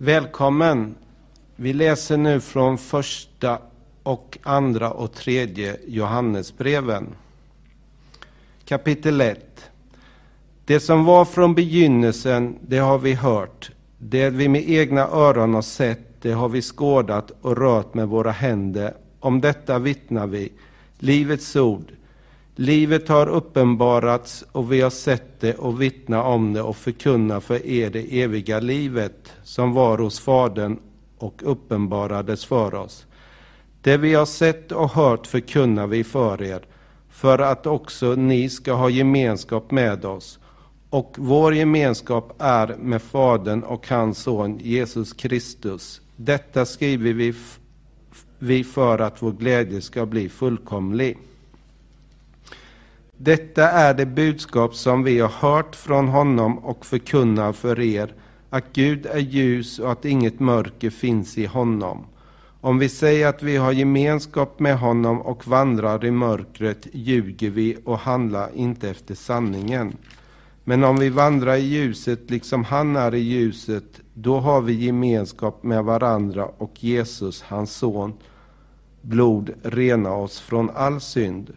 Välkommen! Vi läser nu från första och andra och tredje Johannesbreven. Kapitel 1 Det som var från begynnelsen, det har vi hört. Det vi med egna öron har sett, det har vi skådat och rört med våra händer. Om detta vittnar vi. Livets ord. Livet har uppenbarats och vi har sett det och vittnar om det och förkunnar för er det eviga livet som var hos Fadern och uppenbarades för oss. Det vi har sett och hört förkunnar vi för er, för att också ni ska ha gemenskap med oss. Och vår gemenskap är med Fadern och hans son Jesus Kristus. Detta skriver vi, vi för att vår glädje ska bli fullkomlig. Detta är det budskap som vi har hört från honom och förkunnar för er, att Gud är ljus och att inget mörker finns i honom. Om vi säger att vi har gemenskap med honom och vandrar i mörkret ljuger vi och handlar inte efter sanningen. Men om vi vandrar i ljuset liksom han är i ljuset, då har vi gemenskap med varandra och Jesus, hans son, blod renar oss från all synd.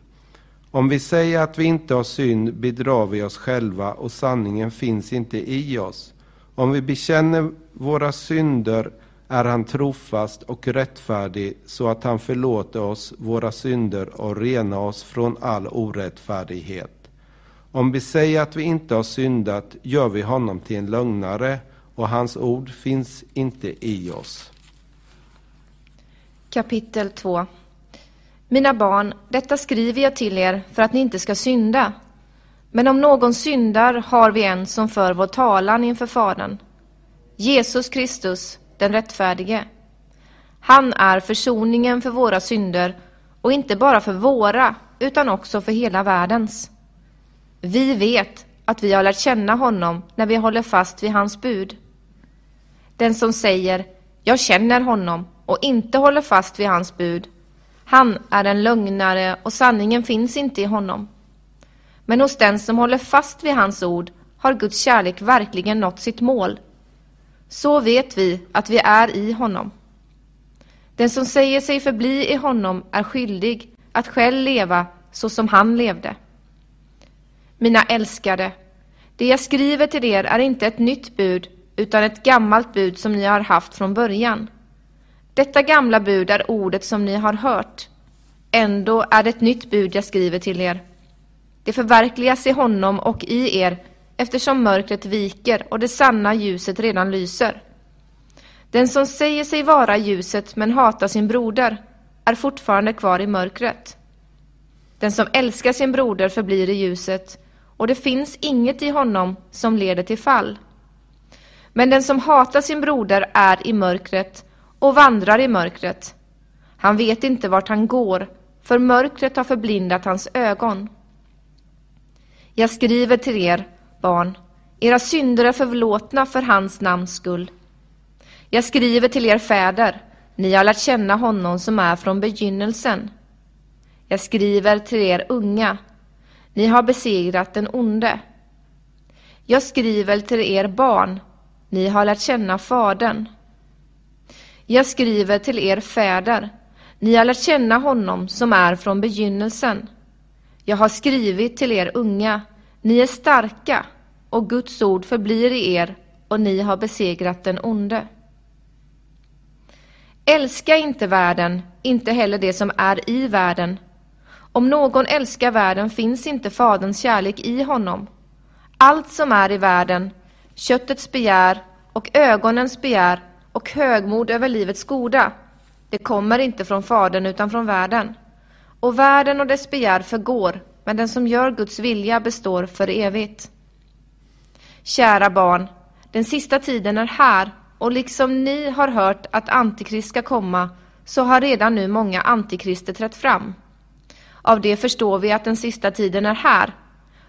Om vi säger att vi inte har synd bedrar vi oss själva och sanningen finns inte i oss. Om vi bekänner våra synder är han trofast och rättfärdig så att han förlåter oss våra synder och renar oss från all orättfärdighet. Om vi säger att vi inte har syndat gör vi honom till en lögnare och hans ord finns inte i oss. Kapitel 2 mina barn, detta skriver jag till er för att ni inte ska synda. Men om någon syndar har vi en som för vår talan inför Fadern, Jesus Kristus, den rättfärdige. Han är försoningen för våra synder och inte bara för våra utan också för hela världens. Vi vet att vi har lärt känna honom när vi håller fast vid hans bud. Den som säger ”jag känner honom” och inte håller fast vid hans bud, han är en lögnare och sanningen finns inte i honom. Men hos den som håller fast vid hans ord har Guds kärlek verkligen nått sitt mål. Så vet vi att vi är i honom. Den som säger sig förbli i honom är skyldig att själv leva så som han levde. Mina älskade, det jag skriver till er är inte ett nytt bud utan ett gammalt bud som ni har haft från början. Detta gamla bud är ordet som ni har hört. Ändå är det ett nytt bud jag skriver till er. Det förverkligas i honom och i er eftersom mörkret viker och det sanna ljuset redan lyser. Den som säger sig vara ljuset men hatar sin broder är fortfarande kvar i mörkret. Den som älskar sin broder förblir i ljuset och det finns inget i honom som leder till fall. Men den som hatar sin broder är i mörkret och vandrar i mörkret. Han vet inte vart han går, för mörkret har förblindat hans ögon. Jag skriver till er, barn, era synder är förlåtna för hans namns skull. Jag skriver till er fäder, ni har lärt känna honom som är från begynnelsen. Jag skriver till er unga, ni har besegrat den onde. Jag skriver till er barn, ni har lärt känna Fadern. Jag skriver till er fäder, ni har lärt känna honom som är från begynnelsen. Jag har skrivit till er unga, ni är starka och Guds ord förblir i er och ni har besegrat den onde. Älska inte världen, inte heller det som är i världen. Om någon älskar världen finns inte Faderns kärlek i honom. Allt som är i världen, köttets begär och ögonens begär och högmod över livets goda, det kommer inte från Fadern utan från världen. Och världen och dess begär förgår, men den som gör Guds vilja består för evigt. Kära barn, den sista tiden är här och liksom ni har hört att Antikrist ska komma så har redan nu många antikrister trätt fram. Av det förstår vi att den sista tiden är här.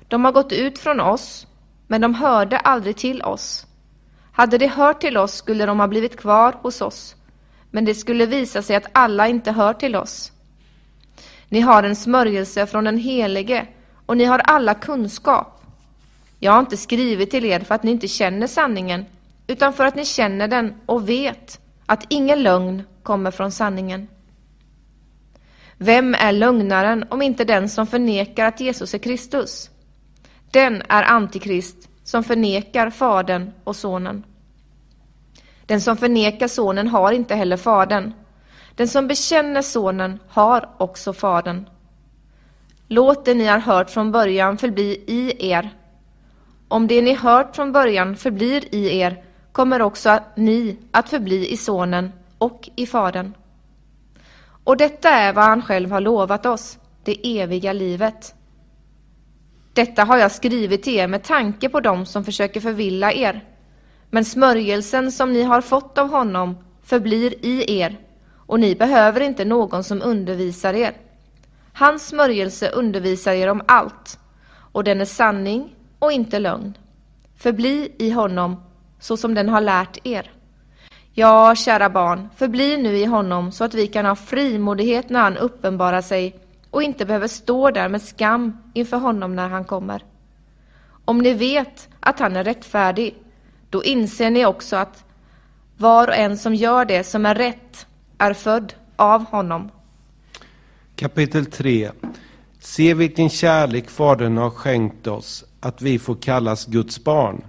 De har gått ut från oss, men de hörde aldrig till oss. Hade de hört till oss skulle de ha blivit kvar hos oss, men det skulle visa sig att alla inte hör till oss. Ni har en smörjelse från den Helige och ni har alla kunskap. Jag har inte skrivit till er för att ni inte känner sanningen, utan för att ni känner den och vet att ingen lögn kommer från sanningen. Vem är lögnaren om inte den som förnekar att Jesus är Kristus? Den är antikrist som förnekar Fadern och Sonen. Den som förnekar Sonen har inte heller Fadern. Den som bekänner Sonen har också Fadern. Låt det ni har hört från början förbli i er. Om det ni hört från början förblir i er kommer också ni att förbli i Sonen och i Fadern. Och detta är vad han själv har lovat oss, det eviga livet. Detta har jag skrivit till er med tanke på dem som försöker förvilla er. Men smörjelsen som ni har fått av honom förblir i er, och ni behöver inte någon som undervisar er. Hans smörjelse undervisar er om allt, och den är sanning och inte lögn. Förbli i honom så som den har lärt er. Ja, kära barn, förbli nu i honom så att vi kan ha frimodighet när han uppenbarar sig och inte behöver stå där med skam inför honom när han kommer. Om ni vet att han är rättfärdig, då inser ni också att var och en som gör det som är rätt är född av honom. Kapitel 3 Se vilken kärlek Fadern har skänkt oss, att vi får kallas Guds barn.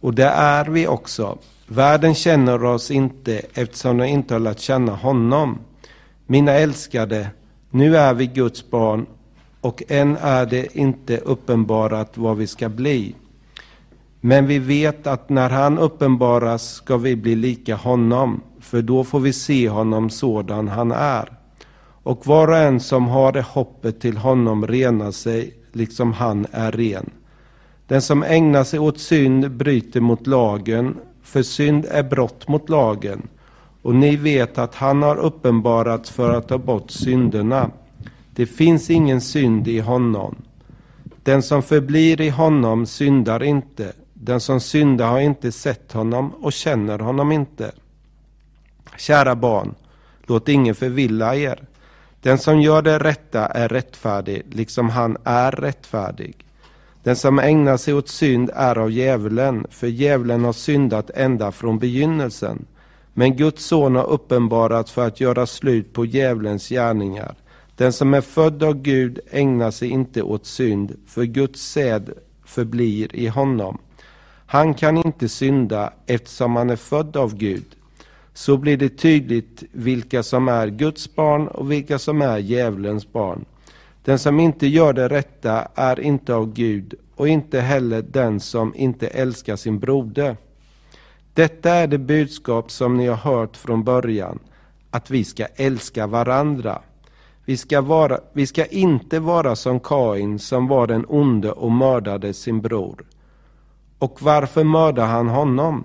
Och det är vi också. Världen känner oss inte eftersom den inte har lärt känna honom. Mina älskade, nu är vi Guds barn och än är det inte uppenbarat vad vi ska bli. Men vi vet att när han uppenbaras ska vi bli lika honom, för då får vi se honom sådan han är. Och var och en som har det hoppet till honom renar sig liksom han är ren. Den som ägnar sig åt synd bryter mot lagen, för synd är brott mot lagen. Och ni vet att han har uppenbarats för att ta bort synderna. Det finns ingen synd i honom. Den som förblir i honom syndar inte. Den som syndar har inte sett honom och känner honom inte. Kära barn, låt ingen förvilla er. Den som gör det rätta är rättfärdig, liksom han är rättfärdig. Den som ägnar sig åt synd är av djävulen, för djävulen har syndat ända från begynnelsen. Men Guds son har uppenbarats för att göra slut på djävulens gärningar. Den som är född av Gud ägnar sig inte åt synd, för Guds säd förblir i honom. Han kan inte synda eftersom han är född av Gud. Så blir det tydligt vilka som är Guds barn och vilka som är djävulens barn. Den som inte gör det rätta är inte av Gud och inte heller den som inte älskar sin broder. Detta är det budskap som ni har hört från början, att vi ska älska varandra. Vi ska, vara, vi ska inte vara som Kain som var den onde och mördade sin bror. Och varför mördade han honom?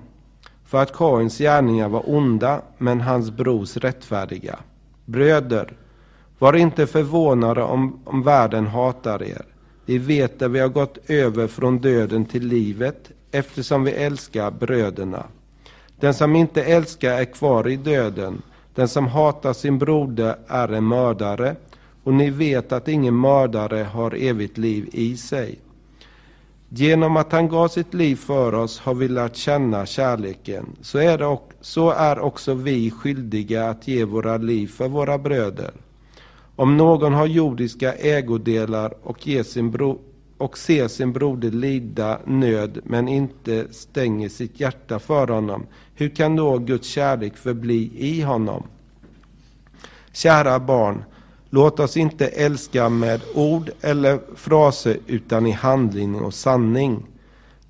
För att Kains gärningar var onda, men hans brors rättfärdiga. Bröder, var inte förvånade om, om världen hatar er. Vi vet att vi har gått över från döden till livet eftersom vi älskar bröderna. Den som inte älskar är kvar i döden. Den som hatar sin broder är en mördare och ni vet att ingen mördare har evigt liv i sig. Genom att han gav sitt liv för oss har vi lärt känna kärleken. Så är, det, så är också vi skyldiga att ge våra liv för våra bröder. Om någon har jordiska ägodelar och, ger sin bro, och ser sin broder lida nöd men inte stänger sitt hjärta för honom, hur kan då Guds kärlek förbli i honom? Kära barn, låt oss inte älska med ord eller fraser utan i handling och sanning.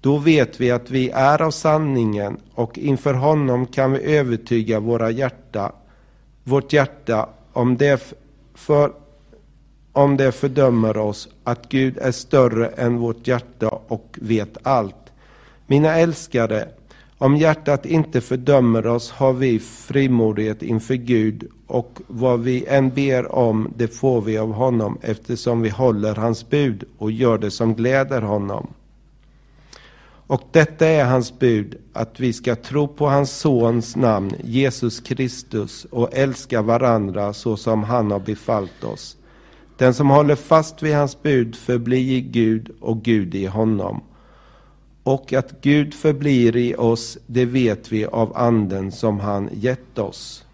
Då vet vi att vi är av sanningen och inför honom kan vi övertyga våra hjärta, vårt hjärta om det för om det fördömer oss att Gud är större än vårt hjärta och vet allt. Mina älskade, om hjärtat inte fördömer oss har vi frimodighet inför Gud och vad vi än ber om det får vi av honom eftersom vi håller hans bud och gör det som gläder honom. Och detta är hans bud, att vi ska tro på hans sons namn, Jesus Kristus, och älska varandra så som han har befallt oss. Den som håller fast vid hans bud förblir i Gud och Gud i honom. Och att Gud förblir i oss, det vet vi av anden som han gett oss.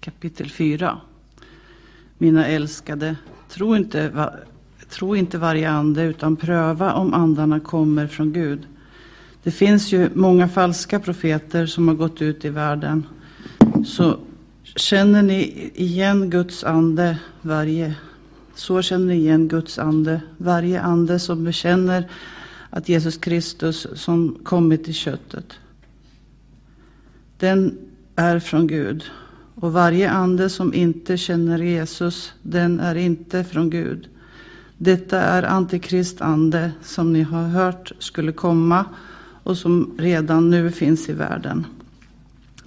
Kapitel 4. Mina älskade, tro inte, va, tro inte varje ande utan pröva om andarna kommer från Gud. Det finns ju många falska profeter som har gått ut i världen. Så känner ni igen Guds ande varje så känner ni igen Guds ande. Varje ande som bekänner att Jesus Kristus som kommit i köttet. Den är från Gud. Och varje ande som inte känner Jesus, den är inte från Gud. Detta är antikristande som ni har hört skulle komma och som redan nu finns i världen.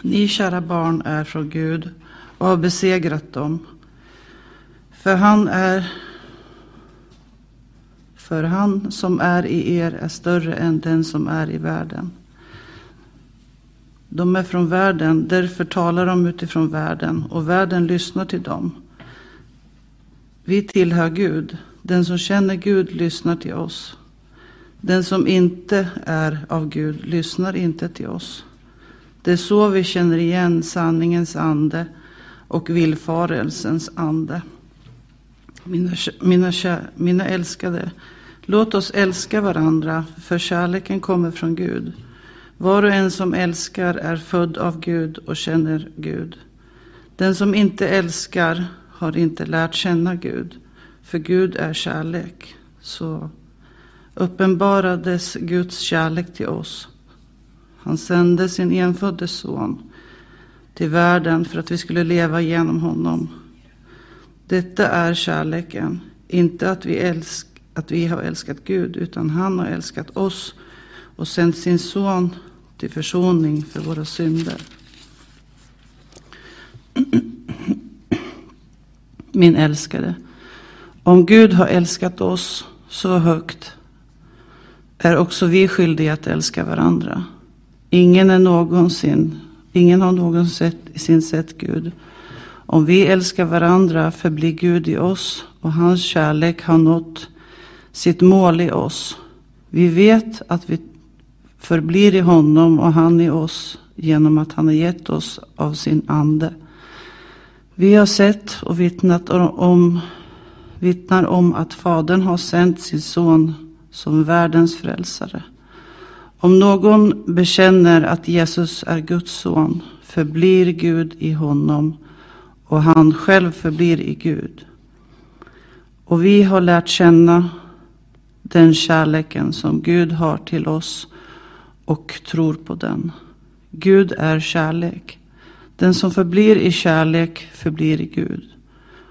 Ni kära barn är från Gud och har besegrat dem. För han är för han som är i er är större än den som är i världen. De är från världen, därför talar de utifrån världen och världen lyssnar till dem. Vi tillhör Gud. Den som känner Gud lyssnar till oss. Den som inte är av Gud lyssnar inte till oss. Det är så vi känner igen sanningens ande och villfarelsens ande. Mina, mina, mina älskade, låt oss älska varandra, för kärleken kommer från Gud. Var och en som älskar är född av Gud och känner Gud. Den som inte älskar har inte lärt känna Gud, för Gud är kärlek. Så uppenbarades Guds kärlek till oss. Han sände sin enfödde son till världen för att vi skulle leva genom honom. Detta är kärleken, inte att vi, älsk, att vi har älskat Gud, utan han har älskat oss och sänt sin son till försoning för våra synder. Min älskade, om Gud har älskat oss så högt är också vi skyldiga att älska varandra. Ingen, är någonsin, ingen har någonsin sett Gud. Om vi älskar varandra förblir Gud i oss och hans kärlek har nått sitt mål i oss. Vi vet att vi förblir i honom och han i oss genom att han har gett oss av sin ande. Vi har sett och vittnat om, vittnar om att Fadern har sänt sin son som världens frälsare. Om någon bekänner att Jesus är Guds son förblir Gud i honom och han själv förblir i Gud. Och vi har lärt känna den kärleken som Gud har till oss och tror på den. Gud är kärlek. Den som förblir i kärlek förblir i Gud.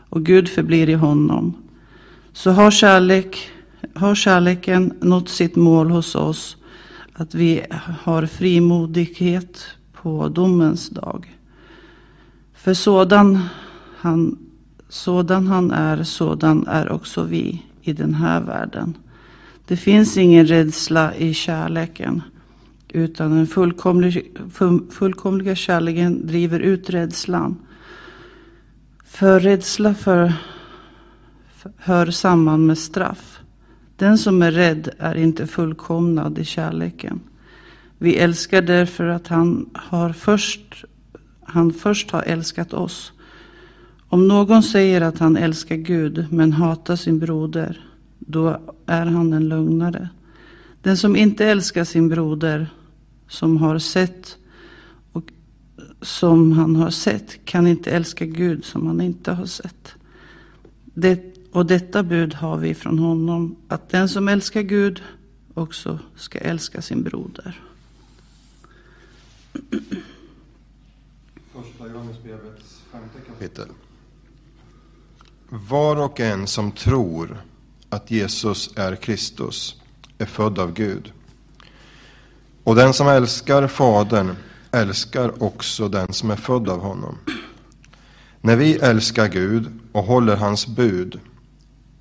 Och Gud förblir i honom. Så har, kärlek, har kärleken nått sitt mål hos oss att vi har frimodighet på domens dag. För sådan han, sådan han är, sådan är också vi i den här världen. Det finns ingen rädsla i kärleken. Utan den fullkomlig, fullkomliga kärleken driver ut rädslan. För rädsla för, för, hör samman med straff. Den som är rädd är inte fullkomnad i kärleken. Vi älskar därför att han, har först, han först har älskat oss. Om någon säger att han älskar Gud men hatar sin broder, då är han en lögnare. Den som inte älskar sin broder, som har sett och som han har sett, kan inte älska Gud som han inte har sett. Det, och detta bud har vi från honom, att den som älskar Gud också ska älska sin broder. Första Johannesbrevets femte kapitel. Var och en som tror att Jesus är Kristus är född av Gud. Och den som älskar Fadern älskar också den som är född av honom. När vi älskar Gud och håller hans bud,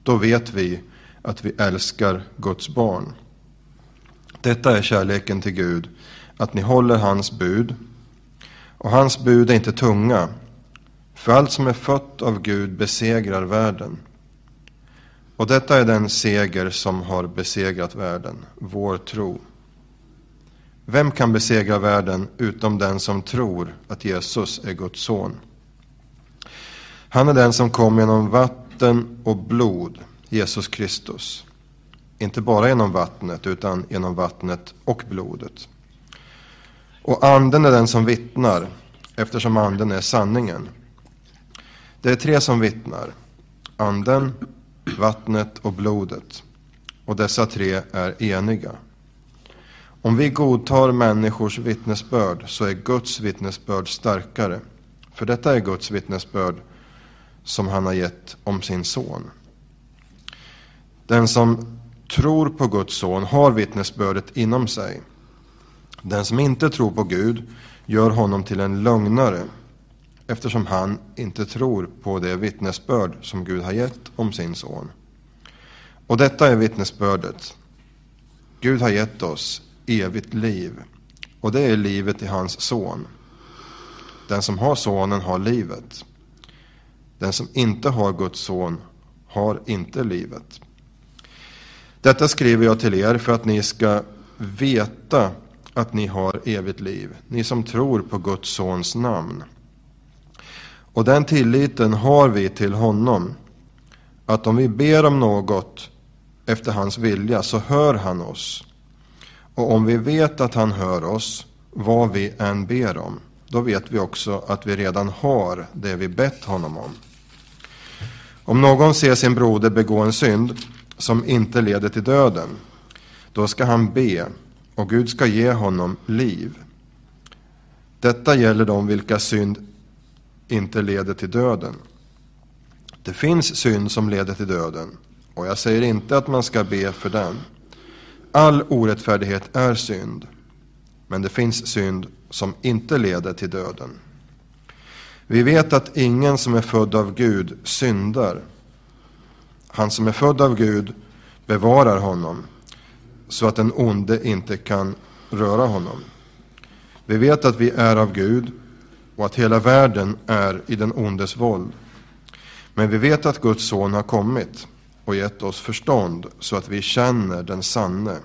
då vet vi att vi älskar Guds barn. Detta är kärleken till Gud, att ni håller hans bud. Och hans bud är inte tunga, för allt som är fött av Gud besegrar världen. Och detta är den seger som har besegrat världen, vår tro. Vem kan besegra världen utom den som tror att Jesus är Guds son? Han är den som kom genom vatten och blod, Jesus Kristus. Inte bara genom vattnet, utan genom vattnet och blodet. Och anden är den som vittnar, eftersom anden är sanningen. Det är tre som vittnar. Anden, vattnet och blodet. Och dessa tre är eniga. Om vi godtar människors vittnesbörd så är Guds vittnesbörd starkare. För detta är Guds vittnesbörd som han har gett om sin son. Den som tror på Guds son har vittnesbördet inom sig. Den som inte tror på Gud gör honom till en lögnare eftersom han inte tror på det vittnesbörd som Gud har gett om sin son. Och detta är vittnesbördet. Gud har gett oss evigt liv och det är livet i hans son. Den som har sonen har livet. Den som inte har Guds son har inte livet. Detta skriver jag till er för att ni ska veta att ni har evigt liv, ni som tror på Guds sons namn. Och den tilliten har vi till honom, att om vi ber om något efter hans vilja så hör han oss. Och om vi vet att han hör oss, vad vi än ber om, då vet vi också att vi redan har det vi bett honom om. Om någon ser sin broder begå en synd som inte leder till döden, då ska han be och Gud ska ge honom liv. Detta gäller de vilka synd inte leder till döden. Det finns synd som leder till döden och jag säger inte att man ska be för den. All orättfärdighet är synd, men det finns synd som inte leder till döden. Vi vet att ingen som är född av Gud syndar. Han som är född av Gud bevarar honom så att den onde inte kan röra honom. Vi vet att vi är av Gud och att hela världen är i den ondes våld. Men vi vet att Guds son har kommit och gett oss förstånd så att vi känner den sanne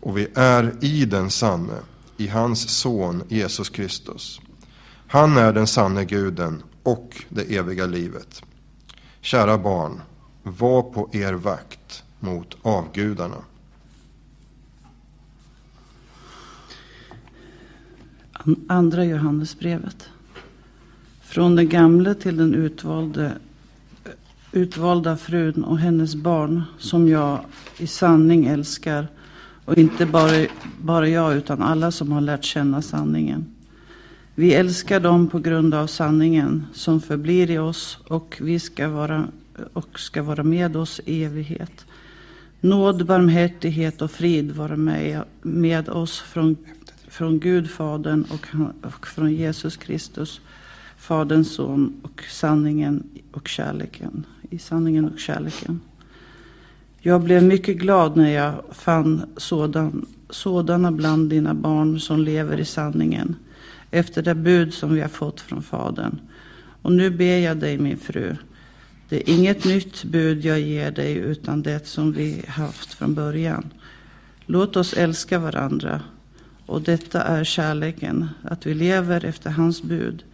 och vi är i den sanne, i hans son Jesus Kristus. Han är den sanne guden och det eviga livet. Kära barn, var på er vakt mot avgudarna. Andra Johannesbrevet. Från den gamle till den utvalde, utvalda frun och hennes barn som jag i sanning älskar och inte bara, bara jag utan alla som har lärt känna sanningen. Vi älskar dem på grund av sanningen som förblir i oss och vi ska vara, och ska vara med oss i evighet. Nåd, barmhärtighet och frid vara med, med oss från, från Gud Fadern och, och från Jesus Kristus, Faderns son och sanningen och kärleken. I sanningen och kärleken. Jag blev mycket glad när jag fann sådan, sådana bland dina barn som lever i sanningen efter det bud som vi har fått från Fadern. Och nu ber jag dig, min fru, det är inget nytt bud jag ger dig utan det som vi haft från början. Låt oss älska varandra. Och detta är kärleken, att vi lever efter hans bud.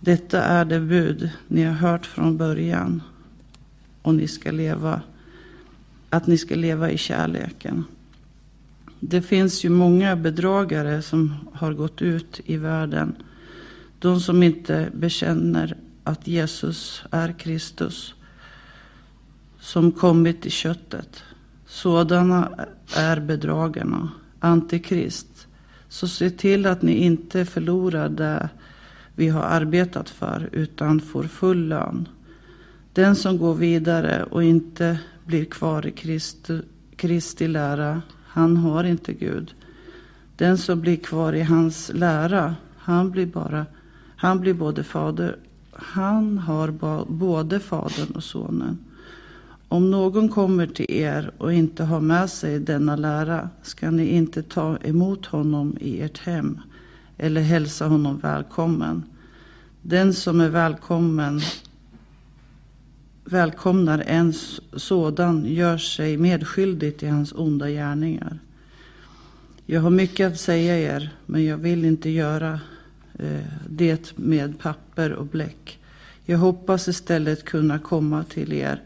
Detta är det bud ni har hört från början. Och ni ska leva, att ni ska leva i kärleken. Det finns ju många bedragare som har gått ut i världen. De som inte bekänner att Jesus är Kristus. Som kommit i köttet. Sådana är bedragarna, antikrist. Så se till att ni inte förlorar det vi har arbetat för utan får full lön. Den som går vidare och inte blir kvar i Kristi, Kristi lära han har inte Gud. Den som blir kvar i hans lära, han blir bara, han blir både fader, han har både fadern och sonen. Om någon kommer till er och inte har med sig denna lära ska ni inte ta emot honom i ert hem eller hälsa honom välkommen. Den som är välkommen välkomnar en sådan gör sig medskyldig till hans onda gärningar. Jag har mycket att säga er, men jag vill inte göra eh, det med papper och bläck. Jag hoppas istället kunna komma till er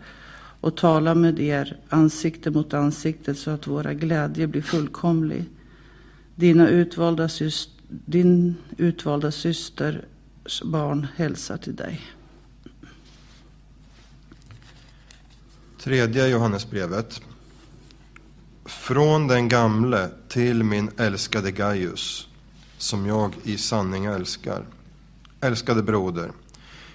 och tala med er ansikte mot ansikte så att våra glädje blir fullkomlig. Dina utvalda syster, din utvalda systers barn hälsar till dig. Tredje Johannesbrevet. Från den gamle till min älskade Gaius, som jag i sanning älskar. Älskade broder,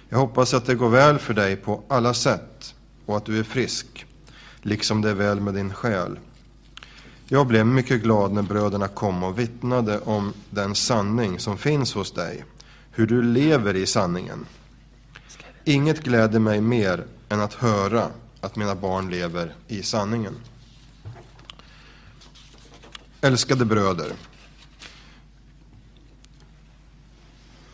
jag hoppas att det går väl för dig på alla sätt och att du är frisk, liksom det är väl med din själ. Jag blev mycket glad när bröderna kom och vittnade om den sanning som finns hos dig, hur du lever i sanningen. Inget gläder mig mer än att höra att mina barn lever i sanningen. Älskade bröder.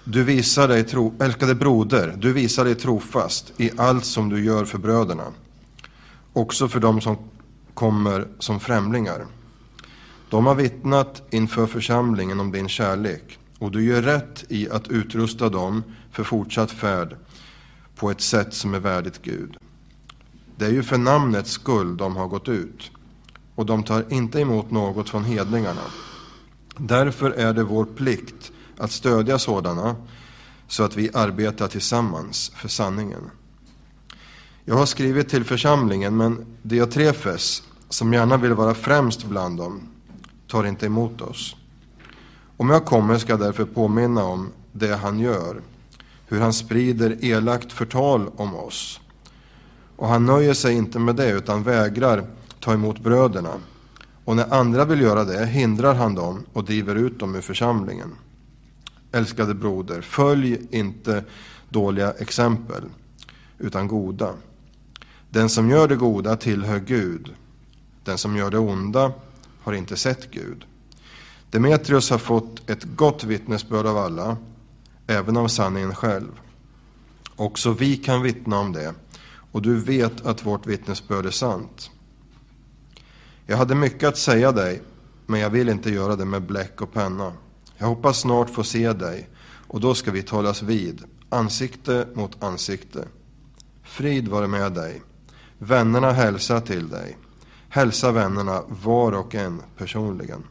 Du visar dig tro, älskade broder, du visar dig trofast i allt som du gör för bröderna, också för dem som kommer som främlingar. De har vittnat inför församlingen om din kärlek och du gör rätt i att utrusta dem för fortsatt färd på ett sätt som är värdigt Gud. Det är ju för namnets skull de har gått ut och de tar inte emot något från hedningarna. Därför är det vår plikt att stödja sådana så att vi arbetar tillsammans för sanningen. Jag har skrivit till församlingen, men Diotrefes, som gärna vill vara främst bland dem, tar inte emot oss. Om jag kommer ska jag därför påminna om det han gör, hur han sprider elakt förtal om oss. Och han nöjer sig inte med det, utan vägrar ta emot bröderna. Och när andra vill göra det hindrar han dem och driver ut dem ur församlingen. Älskade broder, följ inte dåliga exempel, utan goda. Den som gör det goda tillhör Gud. Den som gör det onda har inte sett Gud. Demetrius har fått ett gott vittnesbörd av alla, även av sanningen själv. Också vi kan vittna om det, och du vet att vårt vittnesbörd är sant. Jag hade mycket att säga dig, men jag vill inte göra det med bläck och penna. Jag hoppas snart få se dig, och då ska vi talas vid, ansikte mot ansikte. Frid vare med dig. Vännerna hälsar till dig. Hälsa vännerna var och en personligen.